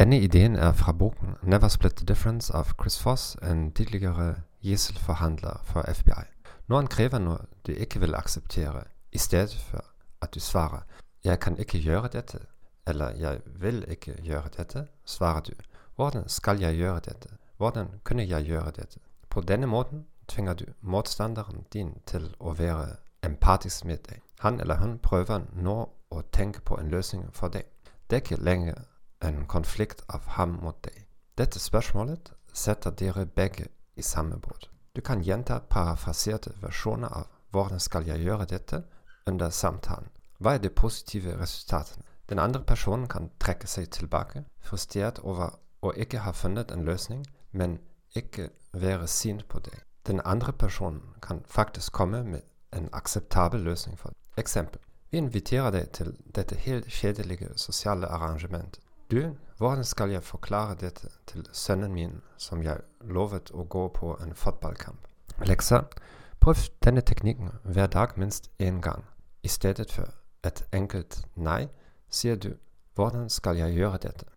Denne ideen er fra boken 'Never Split the Difference' av Chris Foss, en tidligere gisselforhandler for FBI. Når han krever noe du ikke vil akseptere, i stedet for at du svarer 'Jeg kan ikke gjøre dette', eller 'Jeg vil ikke gjøre dette', svarer du 'Hvordan skal jeg gjøre dette? Hvordan kunne jeg gjøre dette?' På denne måten tvinger du motstanderen din til å være empatisk med deg. Han eller hun prøver nå å tenke på en løsning for deg. Det er ikke lenger en konflikt av ham mot deg. Dette spørsmålet setter dere begge i samme båt. Du kan gjenta parafraserte versjoner av 'Hvordan skal jeg gjøre dette?' under samtalen. Hva er de positive resultatene? Den andre personen kan trekke seg tilbake, frustrert over å ikke ha funnet en løsning, men ikke være sint på deg. Den andre personen kan faktisk komme med en akseptabel løsning for deg. Eksempel. Vi inviterer deg til dette helt kjedelige sosiale arrangementet. Du, hvordan skal jeg forklare dette til sønnen min, som jeg lovet å gå på en fotballkamp? Leksa, prøv denne teknikken hver dag minst én gang. I stedet for et enkelt nei, sier du hvordan skal jeg gjøre dette?